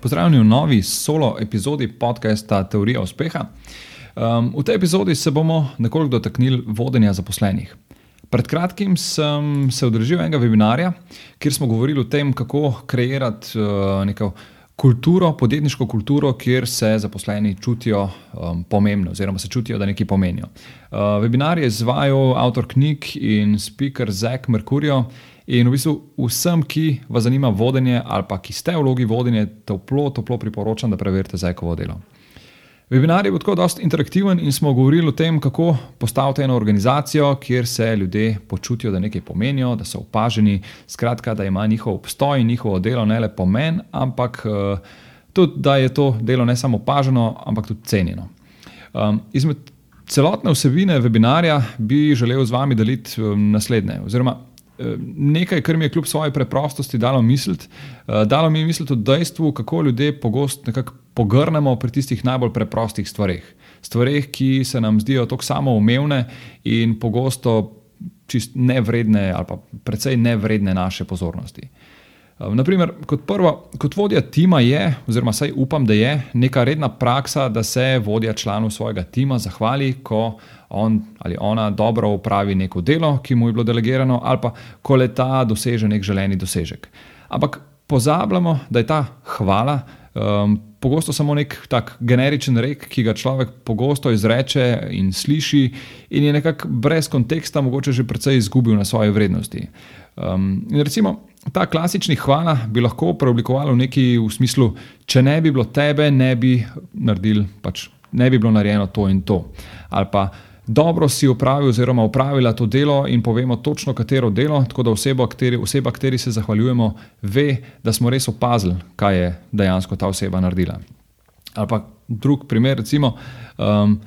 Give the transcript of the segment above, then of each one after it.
Pozdravljeni v novi solo epizodi podcasta Teorija uspeha. Um, v tej epizodi se bomo nekoliko dotaknili vodenja zaposlenih. Pred kratkim sem se udeležil enega webinarja, kjer smo govorili o tem, kako kreirati uh, neko kulturo, podjetniško kulturo, kjer se zaposleni čutijo um, pomembno, oziroma se čutijo, da nekaj pomenijo. Uh, webinar je izvajal avtor knjig in speaker Zek Merkurijo. In v bistvu vsem, ki vas zanima vodenje ali pa ki ste v vlogi vodenja, toplo, toplo priporočam, da preverite Zajkovo delo. Webinar je bil tako dosti interaktiven in smo govorili o tem, kako postaviti eno organizacijo, kjer se ljudje počutijo, da nekaj pomenijo, da so opaženi, skratka, da ima njihov obstoj in njihovo delo ne le pomen, ampak uh, tudi, da je to delo ne samo opaženo, ampak tudi cenjeno. Um, izmed celotne vsebine webinarja bi želel z vami deliti um, naslednje. Oziroma, nekaj, kar mi je kljub svoji preprostosti dalo misliti. Eh, dalo mi je misliti o dejstvu, kako ljudje pogosto pogrnemo pri tistih najbolj preprostih stvareh. Stvareh, ki se nam zdijo tako samoumevne in pogosto čist nevredne, ali pa precej nevredne naše pozornosti. Eh, Naprimer, kot prvo, kot vodja tima je, oziroma saj upam, da je neka redna praksa, da se vodja članu svojega tima zahvali, ko on ali ona dobro upravi neko delo, ki mu je bilo delegirano, ali pa ko le ta doseže nek želeni dosežek. Ampak pozabljamo, da je ta hvala um, pogosto samo nek tak generičen rek, ki ga človek pogosto izreče in sliši, in je nekako brez konteksta, mogoče že precej izgubil na svoje vrednosti. Um, in recimo. Ta klasični hvala bi lahko preoblikovali v neki v smislu, če ne bi bilo tebe, ne bi naredili, pač ne bi bilo narejeno to in to. Ali pa dobro si upravil oziroma upravila to delo in povemo točno, katero delo, tako da oseba, kateri, oseba, kateri se zahvaljujemo, ve, da smo res opazili, kaj je dejansko ta oseba naredila. Ali pa drug primer, recimo. Um,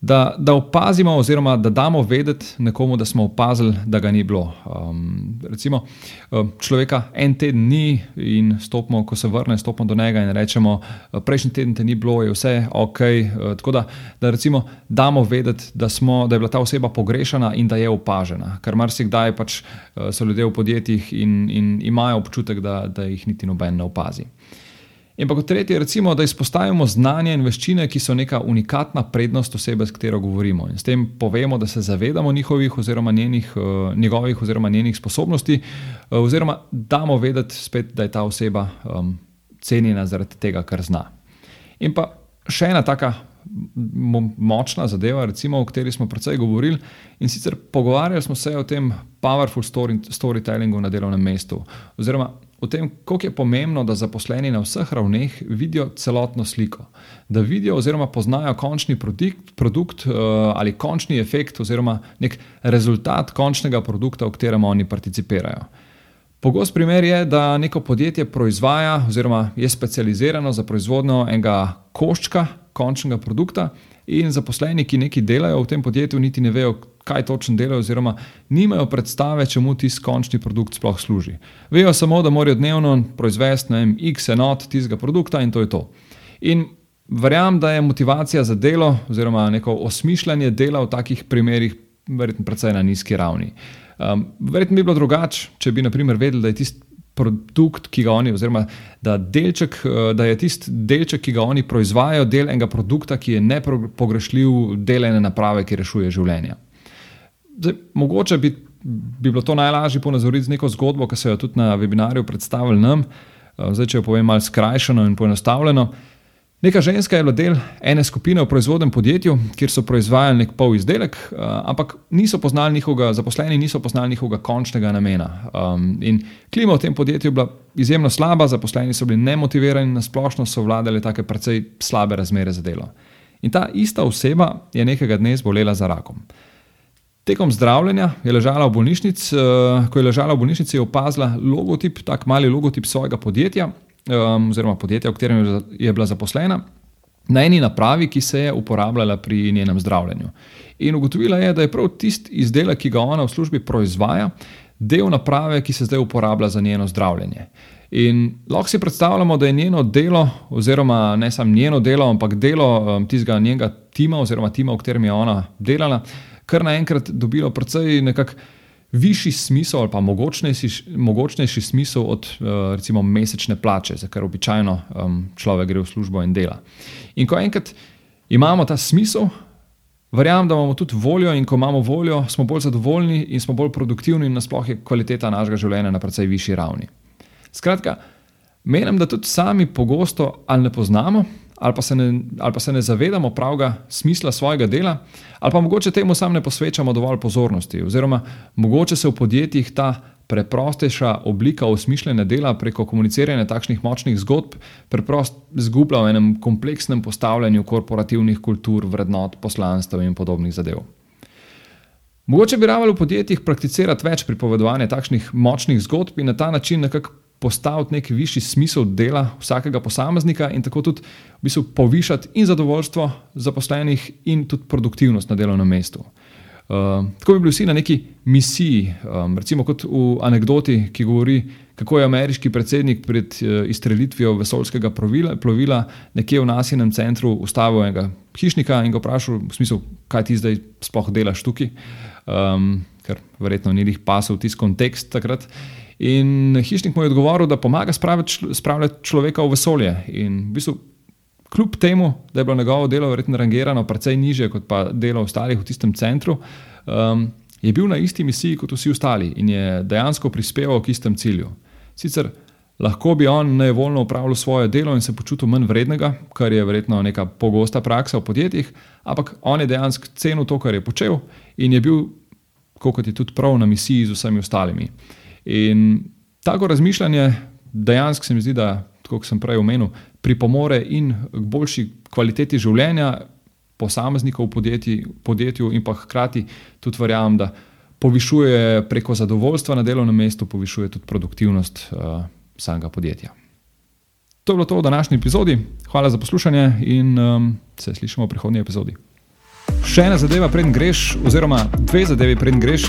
da, da opazimo, oziroma da damo vedeti nekomu, da smo opazili, da ga ni bilo. Um, recimo, um, človeka en teden ni in stopimo, ko se vrne, stopimo do njega in rečemo, uh, prejšnji teden te ni bilo, je vse ok. Uh, tako da, da recimo damo vedeti, da, smo, da je bila ta oseba pogrešana in da je opažena. Ker marsikdaj pač uh, so ljudje v podjetjih in, in imajo občutek, da, da jih niti noben ne opazi. In pa kot tretje, recimo, da izpostavimo znanje in veščine, ki so neka unikatna prednost osebe, s katero govorimo. In s tem povemo, da se zavedamo njihovih oziroma njenih, uh, njegovih oziroma njenih sposobnosti, uh, oziroma damo vedeti spet, da je ta oseba um, cenjena zaradi tega, kar zna. In pa še ena taka močna zadeva, recimo, o kateri smo precej govorili, in sicer pogovarjali smo se o tem powerful story, storytellingu na delovnem mestu. Oziroma, o tem, kako je pomembno, da zaposleni na vseh ravneh vidijo celotno sliko, da vidijo oziroma poznajo končni produkt, produkt uh, ali končni efekt oziroma nek rezultat končnega produkta, v katerem oni participirajo. Pogost primer je, da neko podjetje proizvaja oziroma je specializirano za proizvodnjo enega koščka končnega produkta, in zaposleni, ki nekaj delajo v tem podjetju, niti ne vejo, kaj točno delajo, oziroma nimajo predstave, čemu tisti končni produkt sploh služi. Vejo samo, da morajo dnevno proizvesti vem, x enot tistega produkta in to je to. In verjamem, da je motivacija za delo, oziroma neko osmišljanje dela v takih primerih, verjetno precej na nizki ravni. Um, verjetno bi bilo drugače, če bi, na primer, vedeli, da je tisti produkt, ki ga oni, oziroma da, delček, eh, da je tisti delček, ki ga oni proizvajajo, del enega produkta, ki je nepogrešljiv del ene naprave, ki rešuje življenje. Zdaj, mogoče bi, bi bilo to najlažje ponazoriti z neko zgodbo, ki so jo tudi na webinarju predstavili nam. Eh, zdaj, če jo povem malo skrajšano in poenostavljeno. Neka ženska je bila del ene skupine v proizvodnem podjetju, kjer so proizvajali nek pol izdelek, uh, ampak niso poznali njihovega, zaposleni niso poznali njihovega končnega namena. Um, in klima v tem podjetju je bila izjemno slaba, zaposleni so bili nemotivirani, nasplošno so vladale tako precej slabe razmere za delo. In ta ista oseba je nekega dne zbolela za rakom. Tekom zdravljenja je ležala v bolnišnici, uh, ko je ležala v bolnišnici, je opazila logotip, tak mali logotip svojega podjetja um, oziroma podjetja, v katerem je bila zaposlena. na eni napravi, ki se je uporabljala pri njenem zdravljenju. In ugotovila je, da je prav tisti izdelek, ki ga ona v službi proizvaja, del naprave, ki se zdaj uporablja za njeno zdravljenje. In lahko si predstavljamo, da je njeno delo, oziroma ne samo njeno delo, ampak delo um, tistega njenega tima, oziroma tima, v katerem je ona delala, kar naenkrat dobilo precej nekako višji smisel ali pa mogočnejši, mogočnejši smisel od uh, recimo mesečne plače, za kar običajno um, človek gre v službo in dela. In ko enkrat imamo ta smisel, verjamem, da imamo tudi voljo in ko imamo voljo, smo bolj zadovoljni in smo bolj produktivni in nasploh je kvaliteta našega življenja na precej višji ravni. Skratka, menim, da tudi sami pogosto ali ne poznamo, ali pa se ne, ali pa se ne zavedamo pravega smisla svojega dela, ali pa mogoče temu sam ne posvečamo dovolj pozornosti, oziroma mogoče se v podjetjih ta preprostejša oblika osmišljene dela preko komuniciranja takšnih močnih zgodb preprosto zgublja v enem kompleksnem postavljanju korporativnih kultur, vrednot, poslanstv in podobnih zadev. Mogoče bi ravali v podjetjih prakticirati več pripovedovanja takšnih močnih zgodb in na ta način nekako postaviti neki višji smisel dela vsakega posameznika in tako tudi v bistvu povišati in zadovoljstvo zaposlenih, in tudi produktivnost na delovnem mestu. Uh, tako bi bili vsi na neki misiji, um, recimo kot v anekdoti, ki govori, kako je ameriški predsednik pred uh, izstrelitvijo vesoljskega plovila, plovila nekje v nasilnem centru ustavil enega hišnika in ga vprašal, v smislu, kaj ti zdaj sploh delaš tukaj, um, ker verjetno ni jih pasal v tisti kontekst takrat. In hišnik mu je odgovoril, da pomaga spravljati človeka v vesolje. In v bistvu, kljub temu, da je bilo njegovo delo verjetno rangirano precej niže kot pa delo ostalih v tistem centru, um, je bil na isti misiji kot vsi ostali in je dejansko prispeval k istem cilju. Sicer lahko bi on nevoljno upravljal svoje delo in se počutil manj vrednega, kar je verjetno neka pogosta praksa v podjetjih, ampak on je dejansko cenil to, kar je počel in je bil, kot je tudi prav, na misiji z vsemi ostalimi. In tako razmišljanje dejansko se mi zdi, da, kot sem prej omenil, pripomore in k boljši kvaliteti življenja posameznikov v podjetji, podjetju, in pa hkrati tudi verjamem, da povišuje preko zadovoljstva na delovnem mestu, povišuje tudi produktivnost uh, samega podjetja. To je bilo to v današnji epizodi. Hvala za poslušanje in um, se slišimo v prihodnji epizodi. Še ena zadeva, preden greš, oziroma dve zadevi, preden greš.